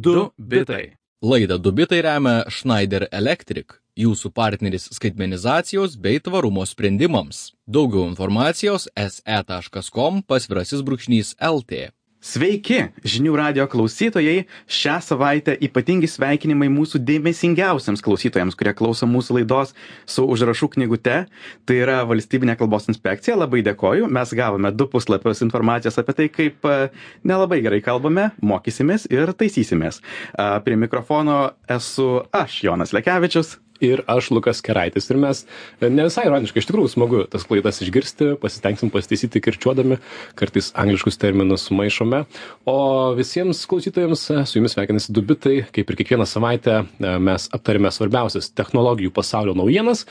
Du bitai. Laidą Dubitai remia Schneider Electric, jūsų partneris skaitmenizacijos bei tvarumo sprendimams. Daugiau informacijos se.com pasvirasis brūkšnys LT. Sveiki, žinių radio klausytojai. Šią savaitę ypatingi sveikinimai mūsų dėmesingiausiams klausytojams, kurie klauso mūsų laidos su užrašų knygute. Tai yra valstybinė kalbos inspekcija. Labai dėkoju. Mes gavome du puslapius informacijos apie tai, kaip e, nelabai gerai kalbame, mokysimės ir taisysimės. A, Prie mikrofono esu aš, Jonas Lekevičius. Ir aš Lukas Keraitis. Ir mes e, ne visai ironiškai, iš tikrųjų smagu tas klaidas išgirsti, pasitengsim pasitaisyti kirčiuodami, kartais angliškus terminus sumaišome. O visiems klausytojams e, su jumis sveikinasi Dubitai, kaip ir kiekvieną savaitę e, mes aptarėme svarbiausias technologijų pasaulio naujienas.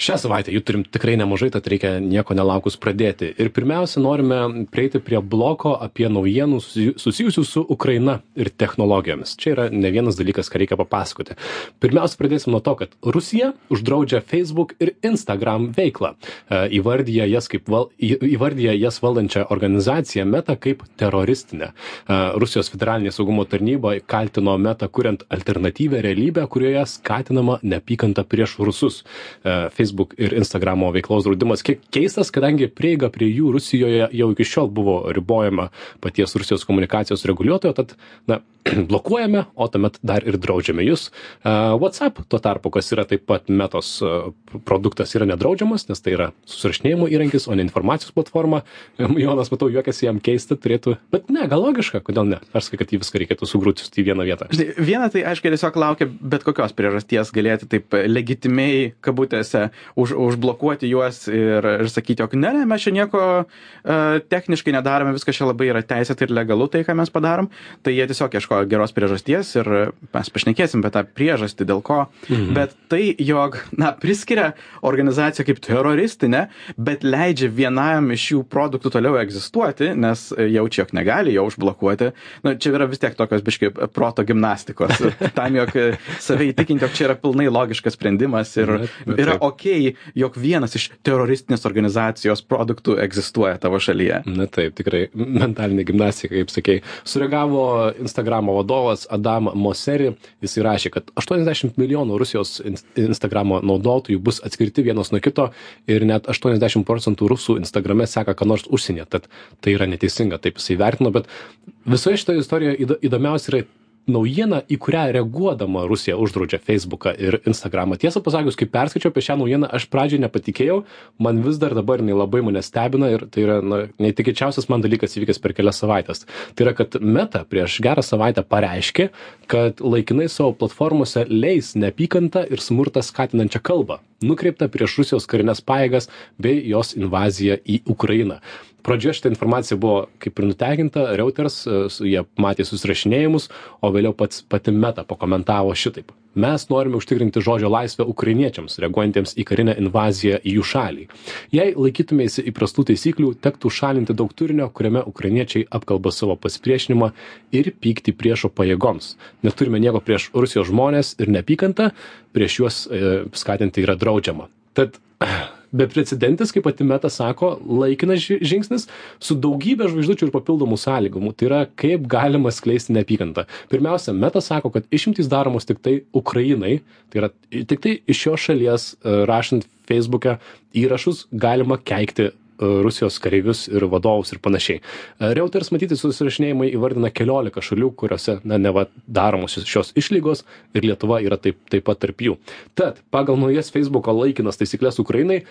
Šią savaitę jų turim tikrai nemažai, tad reikia nieko nelaukus pradėti. Ir pirmiausia, norime prieiti prie bloko apie naujienų susi- susijusių su Ukraina ir technologijomis. Čia yra ne vienas dalykas, ką reikia papasakoti. Pirmiausia, pradėsim nuo to, kad Rusija uždraudžia Facebook ir Instagram veiklą. E, Įvardyja jas, kaip val, į- įvardyja jas valdančią organizaciją Meta kaip teroristinę. E, Rusijos federalinė saugumo tarnyba kaltino Meta kuriant alternatyvę realybę, kurioje skatinama neapykanta prieš rusus. E, Facebook ir Instagramo veiklos draudimas kiek keistas, kadangi prieiga prie jų Rusijoje jau iki šiol buvo ribojama paties Rusijos komunikacijos reguliuotojo, tad na, blokuojame, o tuomet dar ir draudžiame jūs. WhatsApp tuo tarpu, kas yra taip pat metos produktas, yra nedraudžiamas, nes tai yra susirašinėjimo įrankis, o ne informacijos platforma. Jonas, matau, juokiasi jam keista, turėtų, bet ne, gal logiška, kodėl ne? Aš sakai, kad jį viską reikėtų sugrūti į vieną vietą. Žinai, viena tai aiškiai tiesiog laukia bet kokios priežasties galėti taip legitimiai, kabutėse, už, užblokuoti juos ir, ir sakyti, jog ne, ne, mes čia nieko uh, techniškai nedarome, viskas čia labai yra teisėta ir legalu tai, ką mes padarom. Tai jie tiesiog ieškojo geros priežasties ir mes pašnekėsim apie tą priežastį, dėl ko. Mhm. Bet tai, jog, na, priskiria organizaciją kaip teroristinę, bet leidžia vienam iš jų produktų toliau egzistuoti, nes jaučia, jog negali jo užblokuoti. Na, čia yra vis tiek tokios biškai proto gimnastikos. Tam, jog save įtikinti, jog čia yra pilnai logiškas sprendimas ir Bet- bet yra ok, jog vienas iš teroristinės organizacijos produktų egzistuoja tavo šalyje. Na taip, tikrai mentalinė gimnastika, kaip sakei. Sureagavo Instagramo vadovas Adam Moseri, jis įrašė, kad 80 milijonų Rusijos in- Instagramo naudotojų bus atskirti vienas nuo kito ir net 80 procentų rusų Instagrame seka ką nors užsienyje, tad tai yra neteisinga, taip jisai vertino, bet visoje šitoje istorijoje įdo- įdomiausia yra naujiena, į kurią reaguodama Rusija uždraudžia Facebooką ir Instagramą. Tiesą pasakius, kai perskaičiau apie šią naujieną, aš pradžiai nepatikėjau, man vis dar dabar jinai labai mane stebina ir tai yra na, neįtikėčiausias man dalykas įvykęs per kelias savaitės. Tai yra, kad Meta prieš gerą savaitę pareiškė, kad laikinai savo platformose leis neapykantą ir smurtą skatinančią kalbą, nukreiptą prieš Rusijos karinės pajėgas bei jos invaziją į Ukrainą. Pradžioje šitą informaciją buvo kaip ir nutekinta, Reuters, e, su- jie matė susirašinėjimus, o vėliau pats pati Meta pakomentavo šitaip. Mes norime užtikrinti žodžio laisvę ukrainiečiams, reaguojantiems į karinę invaziją į jų šalį. Jei laikytumėsi įprastų taisyklių, tektų šalinti daug turinio, kuriame ukrainiečiai apkalba savo pasipriešinimą ir pykti priešo pajėgoms. Neturime nieko prieš Rusijos žmonės ir neapykantą, prieš juos e, skatinti yra draudžiama. Tad beprecedentis, kaip pati meta sako, laikinas ži- žingsnis su daugybė žvaigždučių ir papildomų sąlygų. Tai yra, kaip galima skleisti neapykantą. Pirmiausia, meta sako, kad išimtys daromos tik tai Ukrainai, tai yra tik tai iš šios šalies e, rašant Facebook'e įrašus galima keikti Rusijos kareivius ir vadovus ir panašiai. E, Reuters matyti susirašinėjimai įvardina keliolika šalių, kuriuose na, neva daromos šios išlygos ir Lietuva yra taip, taip pat tarp jų. Tad pagal naujas Facebooko laikinas taisyklės Ukrainai,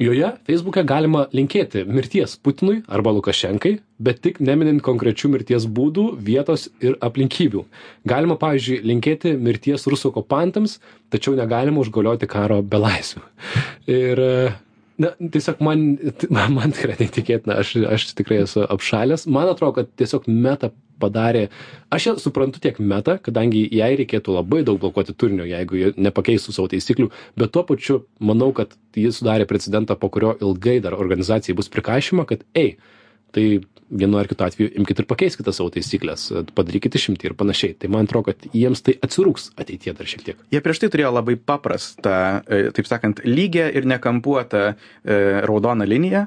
joje Facebook'e galima linkėti mirties Putinui arba Lukašenkai, bet tik neminint konkrečių mirties būdų, vietos ir aplinkybių. Galima, pavyzdžiui, linkėti mirties rusų okupantams, tačiau negalima užgalioti karo belaisvių. Ir e, Na, tiesiog man, man, man tikrai neįtikėtina, aš, aš tikrai esu apšalęs. Man atrodo, kad tiesiog meta padarė, aš ją suprantu tiek meta, kadangi jai reikėtų labai daug blokuoti turinio, jeigu jie nepakeistų savo taisyklių, bet tuo pačiu manau, kad jis sudarė precedentą, po kurio ilgai dar organizacijai bus prikaišyma, kad, ei, tai vienu ar kitu atveju imkit ir pakeiskite savo taisyklės, padarykit išimtį ir panašiai. Tai man atrodo, kad jiems tai atsirūks ateitie dar šiek tiek. Jie prieš tai turėjo labai paprastą, e, taip sakant, lygią ir nekampuotą e, raudoną liniją,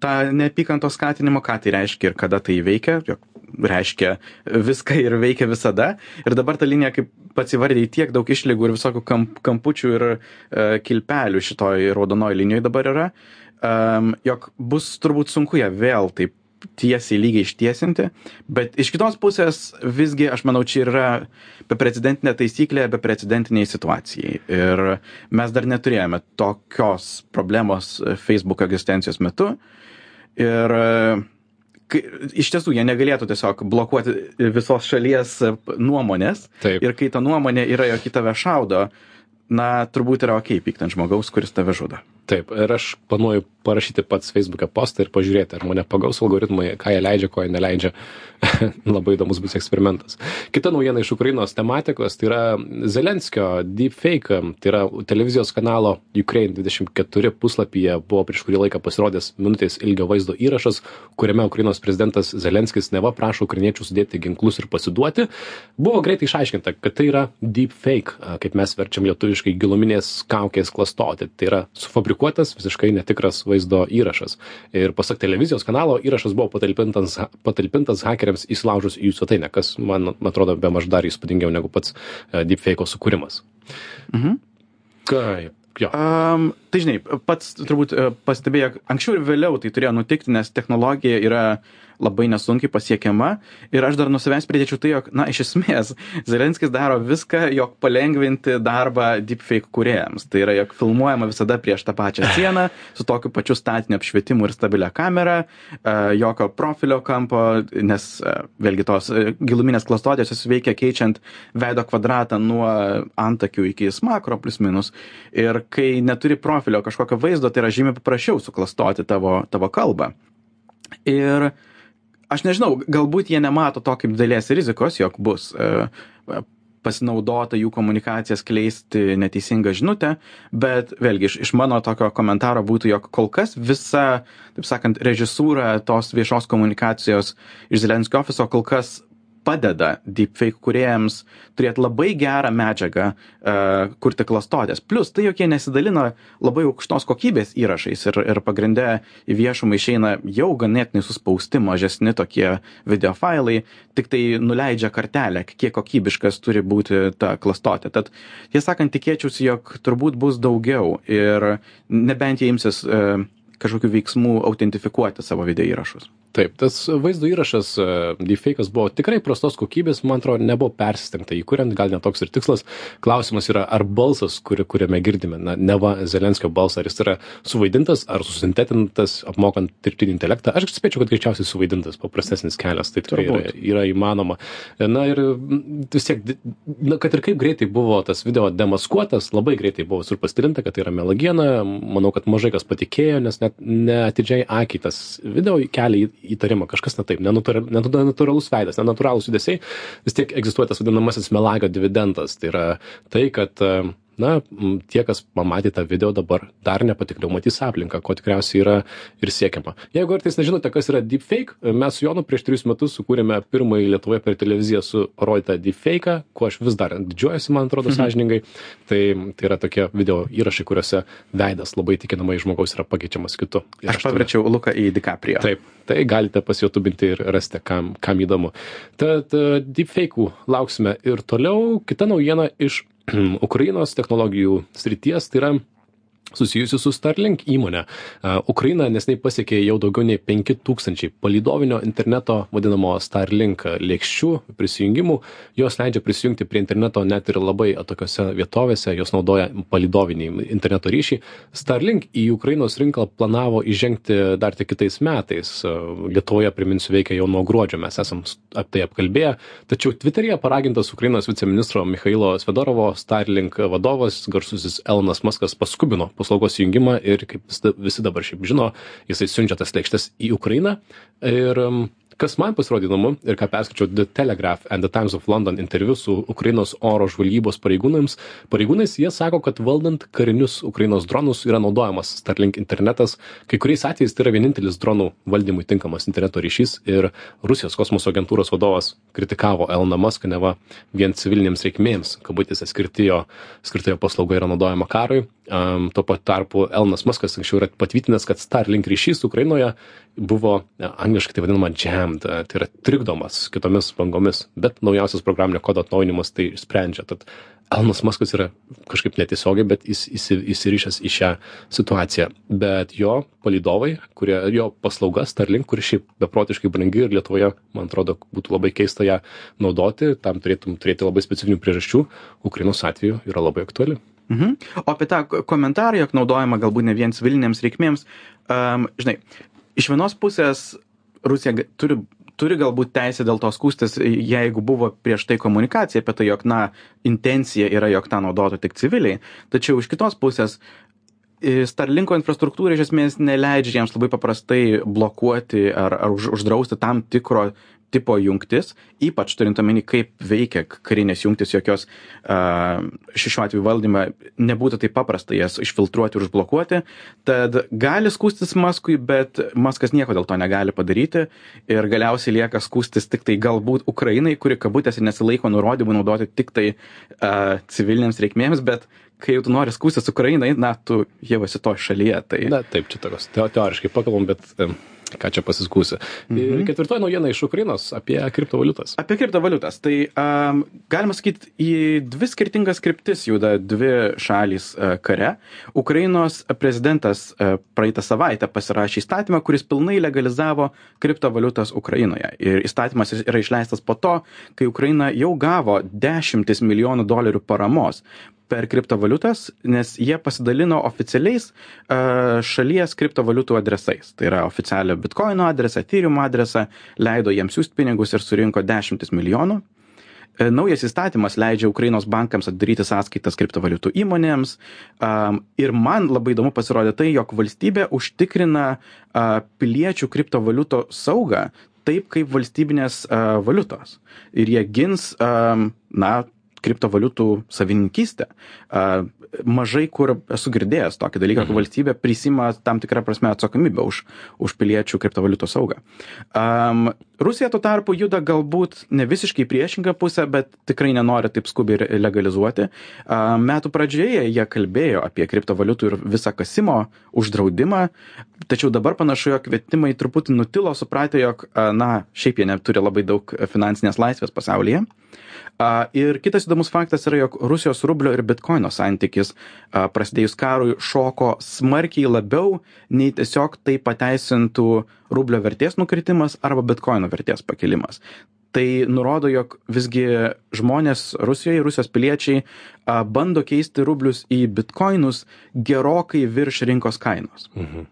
tą neapykantos skatinimo, ką tai reiškia ir kada tai veikia, jog reiškia viską ir veikia visada. Ir dabar ta linija, kaip pats įvardėjai, tiek daug išlygų ir visokių kamp, kampučių ir uh, kilpelių šitoj raudonoji linijoje dabar yra, um, jog bus turbūt sunku ją vėl taip tiesiai lygiai ištiesinti, bet iš kitos pusės visgi, aš manau, čia yra beprecedentinė taisyklė beprecedentiniai situacijai. Ir mes dar neturėjome tokios problemos Facebook egzistencijos metu. Ir kai, iš tiesų jie negalėtų tiesiog blokuoti visos šalies nuomonės. Taip. Ir kai ta nuomonė yra, jog į tave šaudo, na, turbūt yra ok pykti ant žmogaus, kuris tave žudo. Taip, ir aš planuoju parašyti pats Facebook'e postą ir pažiūrėti, ar mane pagaus algoritmai, ką jie leidžia, ko jie neleidžia. Labai įdomus bus eksperimentas. Kita naujiena iš Ukrainos tematikos, tai yra Zelenskio deepfake, tai yra televizijos kanalo Ukraine 24 puslapyje buvo prieš kurį laiką pasirodęs minutės ilgio vaizdo įrašas, kuriame Ukrainos prezidentas Zelenskis neva prašo ukrainiečių sudėti ginklus ir pasiduoti. Buvo greitai išaiškinta, kad tai yra deepfake, kaip mes verčiam lietuviškai giluminės kaukės klastoti. Tai yra sufabrikuotas visiškai netikras vaizdo įrašas. Ir pasak televizijos kanalo, įrašas buvo patalpintas, patalpintas hakeriams įsilaužus į jų svetainę, kas man, man atrodo, be maž dar įspūdingiau negu pats uh, deepfake sukūrimas. Mhm. Kaip? Jo. Um, tai žinai, pats turbūt uh, pastebėjo, anksčiau ir vėliau tai turėjo nutikti, nes technologija yra labai nesunkiai pasiekiama. Ir aš dar nuo savęs pridėčiau tai, jog, na, iš esmės, Zelenskis daro viską, jog palengvinti darbą deepfake kuriejams. Tai yra, jog filmuojama visada prieš tą pačią sieną, su tokiu pačiu statiniu apšvietimu ir stabilia kamera, uh, jokio profilio kampo, nes uh, vėlgi tos giluminės klastotės jos veikia keičiant veido kvadratą nuo antakių iki smakro plus minus. Ir kai neturi profilio kažkokio vaizdo, tai yra žymiai paprasčiau suklastoti tavo, tavo kalbą. Ir aš nežinau, galbūt jie nemato to kaip didelės rizikos, jog bus e, pasinaudota jų komunikacija skleisti neteisingą žinutę, bet vėlgi iš, iš mano tokio komentaro būtų, jog kol kas visa, taip sakant, režisūra tos viešos komunikacijos iš Zelenskio ofiso kol kas padeda deepfake kūrėjams turėti labai gerą medžiagą uh, kurti klastotės. Plus tai, jog jie nesidalina labai aukštos kokybės įrašais ir, ir pagrindė į viešumą išeina jau ganėtinai suspausti mažesni tokie video failai, tik tai nuleidžia kartelę, kiek kokybiškas turi būti ta klastotė. Tad, tiesą sakant, tikėčiausi, jog turbūt bus daugiau ir nebent jie imsis uh, kažkokių veiksmų autentifikuoti savo video įrašus. Taip, tas vaizdo įrašas, deepfake'as buvo tikrai prastos kokybės, man atrodo, nebuvo persistengta įkuriant, gal netoks ir tikslas. Klausimas yra, ar balsas, kuri, kuriame girdime, na, neva Zelenskio balsą, ar jis yra suvaidintas, ar susintetintas, apmokant dirbtinį intelektą. Aš spėčiau, kad greičiausiai suvaidintas, paprastesnis kelias, tai tikrai yra, yra įmanoma. Na ir vis tiek, na, kad ir kaip greitai buvo tas video demaskuotas, labai greitai buvo sur pastilinta, kad tai yra melagiena, manau, kad mažai kas patikėjo, nes net neatidžiai akiai tas video kelia įtarimą, kažkas ne taip, nenatūralus veidas, nenatūralūs judesiai, vis tiek egzistuoja tas vadinamasis melagio dividendas. Tai yra tai, kad na tie kas pamatė tą video dabar dar nepatikliau matys aplinką ko tikriausiai yra ir siekiama jeigu kartais nežinote kas yra deepfake mes su jonu prieš trejus metus sukūrėme pirmąjį lietuvoje per televiziją su parodytą deepfake'ą kuo aš vis dar didžiuojuosi man atrodo sąžiningai tai tai yra tokie video įrašai kuriuose veidas labai įtikinamai žmogaus yra pakeičiamas kitu Aš paverčiau Luką į DiCaprio. Taip, tai galite pasijutubinti ir rasite, kam, kam įdomu. Tad deepfake'ų lauksime ir toliau. Kita naujiena iš Ukrainos technologijų srities, tai yra susijusi su Starlink įmonė. Ukraina nesnei pasiekė jau daugiau nei 5000 palidovinio interneto vadinamo Starlink lėkščių prisijungimų. Jos leidžia prisijungti prie interneto net ir labai atokiose vietovėse, jos naudoja palidovinį interneto ryšį. Starlink į Ukrainos rinką planavo įžengti dar tik kitais metais. Lietuvoje, priminsiu, veikia jau nuo gruodžio, mes esam apie tai apkalbėję. Tačiau Twitter'yje paragintas Ukrainos viceministro Mikhailo Svedorovo Starlink vadovas, garsusis Elonas Maskas, paskubino paslaugos įjungimą ir kaip visi dabar šiaip žino, jisai siunčia tas lėkštes į Ukrainą. Ir um, kas man pasirodė įdomu ir ką perskaičiau The Telegraph and the Times of London interviu su Ukrainos oro žvalgybos pareigūnams, pareigūnais jie sako, kad valdant karinius Ukrainos dronus yra naudojamas Starlink internetas. Kai kuriais atvejais tai yra vienintelis dronų valdymui tinkamas interneto ryšys ir Rusijos kosmoso agentūros vadovas kritikavo Eloną Muską, neva vien civilinėms reikmėms, kabutėse skirti jo, skirta jo paslauga yra naudojama karui. um, tuo pat tarpu Elnas Muskas anksčiau yra patvirtinęs, kad Starlink ryšys Ukrainoje buvo e, angliškai tai vadinama jammed, e, tai yra trikdomas kitomis bangomis, bet naujausias programinio kodo atnaujinimas tai sprendžia. Tad Elnas Muskas yra kažkaip netiesiogiai, bet jis įsirišęs į šią situaciją. Bet jo palidovai, kurie, jo paslauga Starlink, kuri šiaip beprotiškai brangi ir Lietuvoje, man atrodo, būtų labai keista ją naudoti, tam turėtum turėti labai specifinių priežasčių, Ukrainos atveju yra labai aktuali. Mhm. O apie tą komentarą, jog naudojama galbūt ne vien civilinėms reikmėms, um, žinai, iš vienos pusės Rusija turi turi galbūt teisę dėl to skųstis, jeigu buvo prieš tai komunikacija apie tai, jog, na, intencija yra, jog tą naudotų tik civiliai. Tačiau iš kitos pusės, Starlinko infrastruktūra iš esmės neleidžia jiems labai paprastai blokuoti ar, ar už, uždrausti tam tikro tipo jungtis, ypač turint omeny, kaip veikia karinės jungtis, jokios šiuo atveju valdymą nebūtų taip paprasta jas išfiltruoti ir užblokuoti. Tad gali skūstis Maskui, bet Maskas nieko dėl to negali padaryti ir galiausiai lieka skūstis tik tai galbūt Ukrainai, kuri kabutėse nesilaiko nurodymų naudoti tik tai uh, civilinėms reikmėms, bet kai jau tu nori skūstis Ukrainai, na, tu jau esi to šalyje. Tai... Na, taip, čia tokios teoriškai pakalbam, bet um, ką čia pasiskūsi. Mhm. Ketvirtoji naujiena iš Ukrainos apie kriptovaliutas. Apie kriptovaliutas. Tai um, galima sakyti, į dvi skirtingas kryptis juda dvi šalys uh, kare. Ukrainos prezidentas uh, praeitą savaitę pasirašė įstatymą, kuris pilnai legalizavo kriptovaliutas Ukrainoje. Ir įstatymas yra išleistas po to, kai Ukraina jau gavo dešimtis milijonų dolerių paramos per kriptovaliutas, nes jie pasidalino oficialiais šalies kriptovaliutų adresais. Tai yra oficialią bitkoino adresą, Ethereum adresą, leido jiems siūsti pinigus ir surinko dešimtis milijonų. Uh, naujas įstatymas leidžia Ukrainos bankams atidaryti sąskaitas kriptovaliutų įmonėms. Ir man labai įdomu pasirodė tai, jog valstybė užtikrina piliečių kriptovaliutų saugą taip kaip valstybinės valiutos. Ir jie gins, na, kriptovaliutų savininkystę. Mažai kur esu girdėjęs tokį dalyką, kad mhm. valstybė prisima tam tikrą prasme atsakomybę už, už piliečių kriptovaliutų saugą. Um, Rusija tuo tarpu juda galbūt ne visiškai priešingą pusę, bet tikrai nenori taip skubiai legalizuoti. Um, metų pradžioje jie kalbėjo apie kriptovaliutų ir visą kasimo uždraudimą, tačiau dabar panašu, jog kvietimai truputį nutilo, supratę, jog, na, šiaip jie neturi labai daug finansinės laisvės pasaulyje. Ir kitas įdomus faktas yra, jog Rusijos rublio ir bitkoino santykis prasidėjus karui šoko smarkiai labiau nei tiesiog tai pateisintų rublio vertės nukritimas arba bitkoino vertės pakilimas. Tai nurodo, jog visgi žmonės Rusijoje, Rusijos piliečiai bando keisti rublius į bitkoinus gerokai virš rinkos kainos. Mhm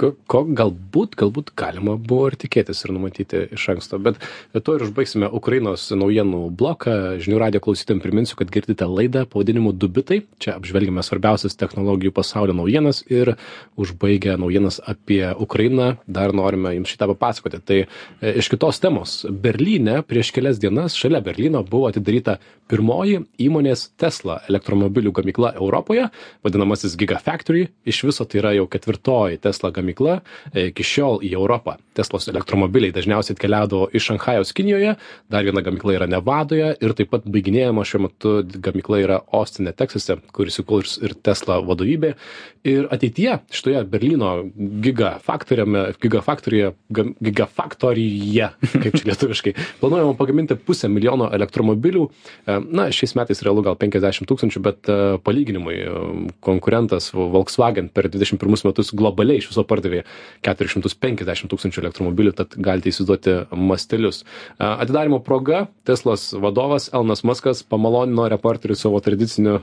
ko, ko galbūt, galbūt galima buvo ir tikėtis ir numatyti iš anksto. Bet to ir užbaigsime Ukrainos naujienų bloką. Žinių radio klausytėm priminsiu, kad girdite laidą pavadinimu Dubitai. Čia apžvelgime svarbiausias technologijų pasaulio naujienas ir užbaigę naujienas apie Ukrainą dar norime jums šitą papasakoti. Tai e, iš kitos temos. Berlyne prieš kelias dienas šalia Berlyno buvo atidaryta pirmoji įmonės Tesla elektromobilių gamykla Europoje, vadinamasis Gigafactory. Iš viso tai yra jau ketvirtoji Tesla gamykla e, iki šiol į Europą. Teslos elektromobiliai dažniausiai atkeliaudavo iš Šanhajaus Kinijoje, dar viena gamykla yra Nevadoje ir taip pat baiginėjama šiuo metu gamykla yra Ostine, Teksase, kuris įkurs ir Tesla vadovybė. Ir ateityje šitoje Berlyno gigafaktoriuje, gigafaktoriuje, kaip čia lietuviškai, planuojama pagaminti pusę milijono elektromobilių e, na šiais metais realu gal penkiasdešim tūkstančių bet e, palyginimui konkurentas volkswagen per dvidešim pirmus metus globaliai iš viso pardavė šimtus penkiasdešim tūkstančių elektromobilių tad galite įsivaizduoti mastelius. E, atidarymo proga teslos vadovas elonas muskas pamalonino reporterių savo tradiciniu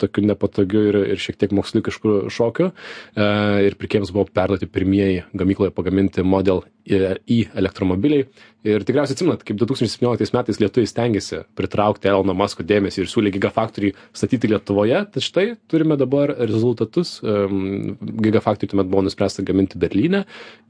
tokiu nepatogiu ir ir šiek tiek moksliukišku šokiu. Ir pirkėjams buvo perduoti pirmieji gamykloje pagaminti model i elektromobiliai ir tikriausiai atsimenat kaip du tūkstančiai septynioliktais metais lietuviai stengėsi pritraukti elono masko dėmesį ir siūlė gigafaktorį statyti lietuvoje. Tad štai turime dabar rezultatus. Gigafaktorių tuomet buvo nuspręsta gaminti berlyne.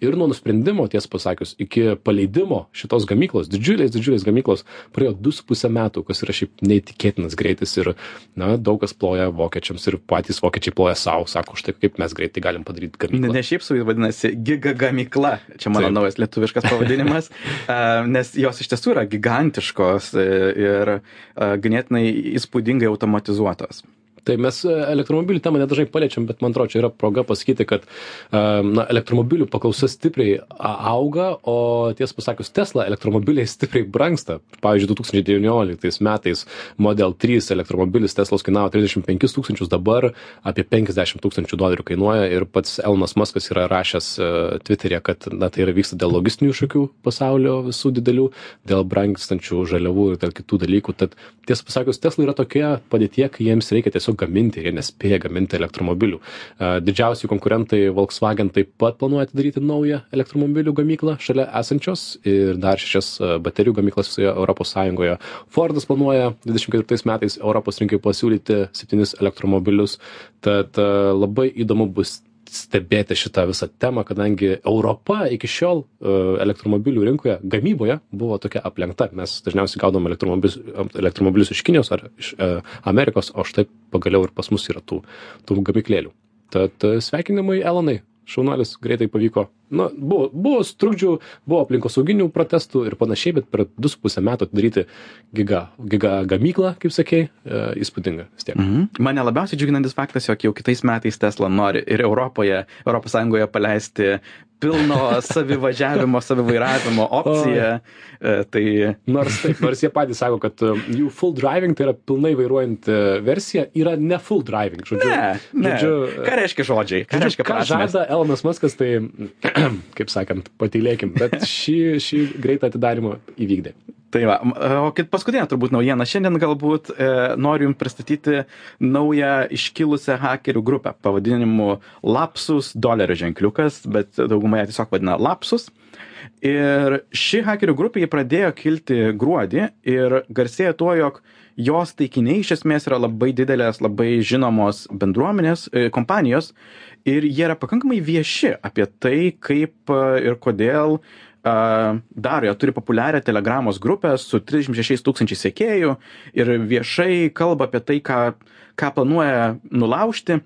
Ir nuo nusprendimo tiesą pasakius iki paleidimo šitos gamyklos didžiulės didžiulės gamyklos praėjo du su puse metų kas yra šiaip neįtikėtinas greitis ir na daug kas ploja vokiečiams ir patys vokiečiai ploja sau sako štai kaip mes greitai galim padaryt gamyklą. Ne šiaip sau ji vadinasi giga gamykla. Čia mano naujas lietuviškas pavadinimas nes jos iš tiesų yra gigantiškos e, ir ganėtinai įspūdingai automatizuotos. Tai mes e, elektromobilių temą nedažnai paliečiam bet man atrodo čia yra proga pasakyti kad a, na elektromobilių paklausa stipriai auga o tiesą pasakius tesla elektromobiliai stipriai brangsta. Pavyzdžiui du tūkstančiai devynioliktais metais model trys elektromobilis teslos kainavo trisdešim penkis tūkstančius dabar apie penkiasdešim tūkstančių dolerių kainuoja ir pats elonas maskas yra rašęs e, tviteryje kad na tai yra vyksta dėl logistinių iššūkių pasaulio visų didelių dėl brangstančių žaliavų ir dėl kitų dalykų. Tad tiesą pasakius tesla yra tokioje padėtyje kai jiems reikia tiesiog gaminti jie nespėja gaminti elektromobilių. A, didžiausi konkurentai volkswagen taip pat planuoja atidaryti naują elektromobilių gamyklą šalia esančios ir dar šešias a, baterijų gamyklas visoje europos sąjungoje. Fordas planuoja dvidešim ketvirtais metais europos rinkai pasiūlyti septynis elektromobilius. Tad a, labai įdomu bus stebėti šitą visą temą kadangi europa iki šiol e, elektromobilių rinkoje gamyboje buvo tokia aplenkta. Mes dažniausiai gaudavom elektromobilius elektromobilius iš kinijos ar iš e, amerikos o štai pagaliau ir pas mus yra tų tų gamyklėlių. Tad e, sveikinimai elonai šaunuolis greitai pavyko na buvo buvo trukdžių buvo aplinkosauginių protestų ir panašiai bet per du su puse metų atidaryti giga giga gamyklą kaip sakei e, įspūdinga vis tiek Mhm. Mane labiausiai džiuginantis faktas, jog jau kitais metais Tesla nori ir Europoje, Europos Sąjungoje paleisti pilno savivažiavimo, savivairavimo opciją. E, Tai Nors taip, nors jie patys sako, kad um, jų full driving, tai yra pilnai vairuojant versija, yra ne full driving. Žodžiu, ne, ne. žodžiu, Ką reiškia žodžiai? Ką Žodžiu, reiškia ką žada Elonas Muskas, tai, kaip sakant, patylėkim, bet šį, šį greitą atidarimą įvykdė. Tai va, o kit paskutinė turbūt naujiena. Šiandien galbūt e, noriu Jums pristatyti naują iškilusią hakerių grupę pavadinimu Lapsus dolerio ženkliukas, bet dauguma ją tiesiog vadina Lapsus. Ir ši hakerių grupė pradėjo kilti gruodį ir garsėja tuo, jog jos taikiniai iš esmės yra labai didelės, labai žinomos bendruomenės, e, kompanijos ir jie yra pakankamai vieši apie tai, kaip e, ir kodėl a, daro, jie turi populiarią telegramos grupę su 36 tūkstančiai sekėjų ir viešai kalba apie tai, ką, ką planuoja nulaužti.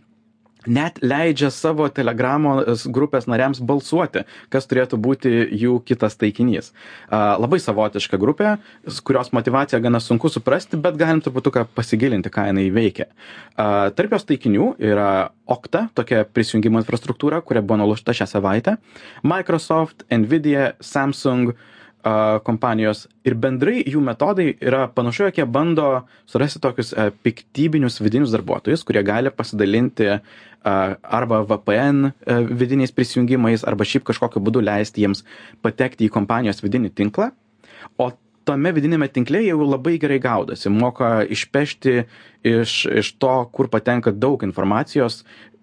Net leidžia savo telegramos grupės nariams balsuoti, kas turėtų būti jų kitas taikinys. Labai savotiška grupė, kurios motivaciją gana sunku suprasti, bet galim truputuką pasigilinti, ką jinai veikia. Tarp jos taikinių yra Okta, tokia prisijungimo infrastruktūra, kuria buvo nulaužta šią savaitę, Microsoft, Nvidia, Samsung kompanijos ir bendrai jų metodai yra panašu, jog jie bando surasti tokius a, piktybinius vidinius darbuotojus, kurie gali pasidalinti arba VPN a, vidiniais prisijungimais, arba šiaip kažkokiu būdu leisti jiems patekti į kompanijos vidinį tinklą. O tame vidinėme tinkle jau labai gerai gaudosi, moka išpešti iš, iš to, kur patenka daug informacijos,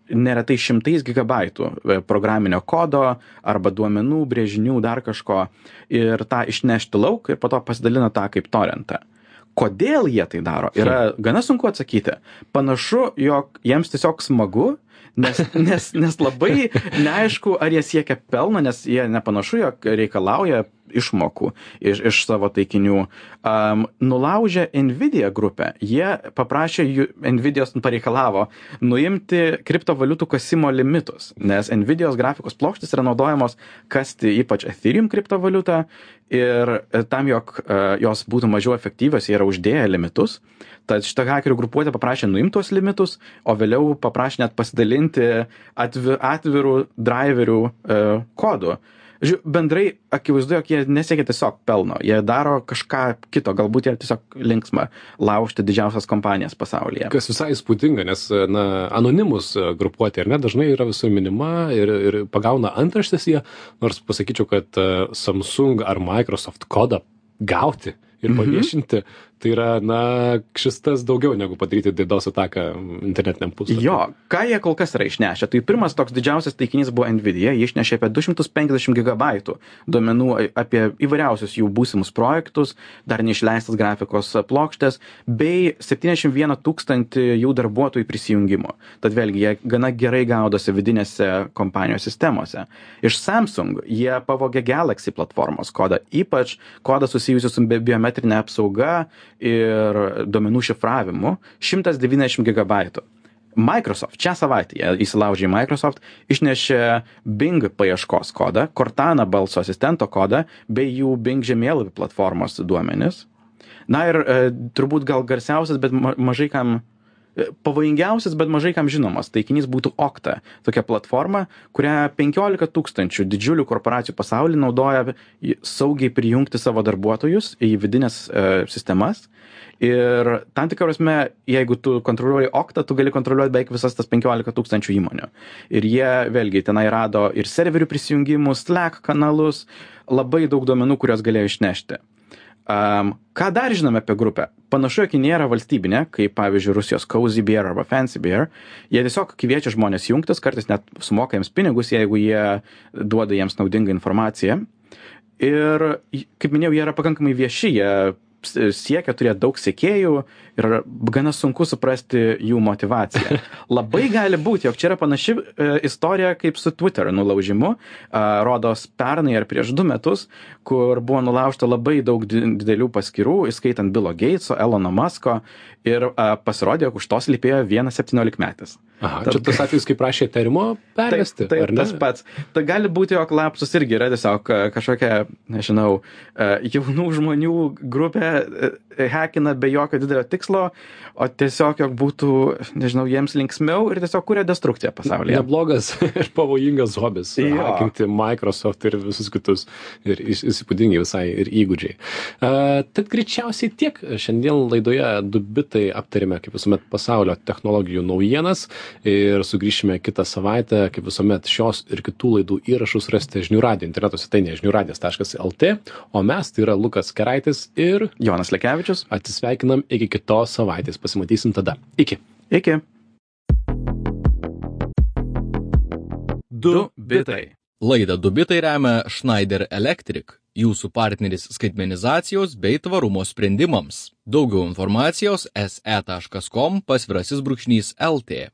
neretai šimtais gigabaitų e, programinio kodo arba duomenų, brėžinių, dar kažko ir tą išnešti lauk ir po to pasidalina tą kaip torrentą. Kodėl jie tai daro, yra gana sunku atsakyti. Panašu, jog jiems tiesiog smagu, nes, nes, nes labai neaišku, ar jie siekia pelno, nes jie nepanašu, jog reikalauja išmokų iš, iš savo taikinių. Um, nulaužė Nvidia grupę, jie paprašė, Nvidios pareikalavo nuimti kriptovaliutų kasimo limitus, nes Nvidios grafikos plokštės yra naudojamos kasti ypač Ethereum kriptovaliutą ir tam, jog e, jos būtų mažiau efektyvios, jie yra uždėję limitus. Tad šitą hakerių grupuotę paprašė nuimti tuos limitus, o vėliau paprašė net pasidalinti atvi, atvirų driverių e, kodų. Žiū, bendrai akivaizdu, jog jie nesiekia tiesiog pelno, jie daro kažką kito, galbūt jie tiesiog linksma laužti didžiausias kompanijas pasaulyje. Kas visai įspūdinga, nes na, anonimus e, grupuotė ir ne dažnai yra visur minima ir, ir pagauna antraštės jie, nors pasakyčiau, kad e, Samsung ar Microsoft kodą gauti ir paviešinti, tai yra, na, šis tas daugiau negu padaryti DDoS ataką internetiniam puslapiui. Jo, ką jie kol kas yra išnešę? Tai pirmas toks didžiausias taikinys buvo Nvidia, jie išnešė apie 250 gigabaitų duomenų apie įvairiausius jų būsimus projektus, dar neišleistas grafikos plokštės, bei 71 tūkstantį jų darbuotojų prisijungimo. Tad vėlgi, jie gana gerai gaudosi vidinėse kompanijos sistemose. Iš Samsung jie pavogė Galaxy platformos kodą, ypač kodą susijusiu su bi- biometrinė apsauga ir duomenų šifravimu 190 gigabaitų. Microsoft šią savaitę jie įsilaužė į Microsoft, išnešė Bing paieškos kodą, Cortana balso asistento kodą bei jų Bing žemėlapių platformos duomenis. Na ir e, turbūt gal garsiausias, bet ma mažai kam pavojingiausias, bet mažai kam žinomas taikinys būtų Okta. Tokia platforma, kurią 15 tūkstančių didžiulių korporacijų pasaulyje naudoja saugiai prijungti savo darbuotojus į vidinės e, sistemas. Ir tam tikrą prasme, jeigu tu kontroliuoji Okta, tu gali kontroliuoti beveik visas tas 15 tūkstančių įmonių. Ir jie vėlgi tenai rado ir serverių prisijungimus, Slack kanalus, labai daug duomenų, kuriuos galėjo išnešti. Um, ką dar žinome apie grupę? Panašu, jog ji nėra valstybinė, kaip pavyzdžiui Rusijos Cozy Bear arba Fancy Bear. Jie tiesiog kviečia žmonės jungtis, kartais net sumoka jiems pinigus, jeigu jie duoda jiems naudingą informaciją. Ir, kaip minėjau, jie yra pakankamai vieši, jie siekia turėti daug sekėjų ir gana sunku suprasti jų motivaciją. Labai gali būti, jog čia yra panaši e, istorija kaip su Twitter nulaužimu, rodos pernai ar prieš du metus, kur buvo nulaužta labai daug didelių paskirų, įskaitant Bilo Gateso, Elono Musko ir pasirodė, jog už to slypėjo vienas 17 metais. Aha, Tad, čia tas atvejis, kai prašė terimo pervesti. Taip tas pats. Tai gali būti, jog lapsus irgi yra tiesiog kažkokia, nežinau, jaunų žmonių grupė hekina be jokio didelio tikslo, o tiesiog, jog būtų, nežinau, jiems linksmiau ir tiesiog kuria destrukciją pasaulyje. Neblogas ir pavojingas hobis. Hakinti Microsoft ir visus kitus. Ir įspūdingi visai ir įgūdžiai. Uh, tad greičiausiai tiek. Šiandien laidoje du bitai aptarėme, kaip visuomet, pasaulio technologijų naujienas ir sugrįšime kitą savaitę, kaip visuomet, šios ir kitų laidų įrašus rasite žinių radio interneto svetainėje žiniųradijas.lt, o mes tai yra Lukas Keraitis ir Jonas Lekevičius. Atsisveikinam iki kitos savaitės. Pasimatysim tada. Iki. Iki. Du bitai. Laidą Dubitai remia Schneider Electric, jūsų partneris skaitmenizacijos bei tvarumo sprendimams. Daugiau informacijos se.com pasvirasis brūkšnys LT.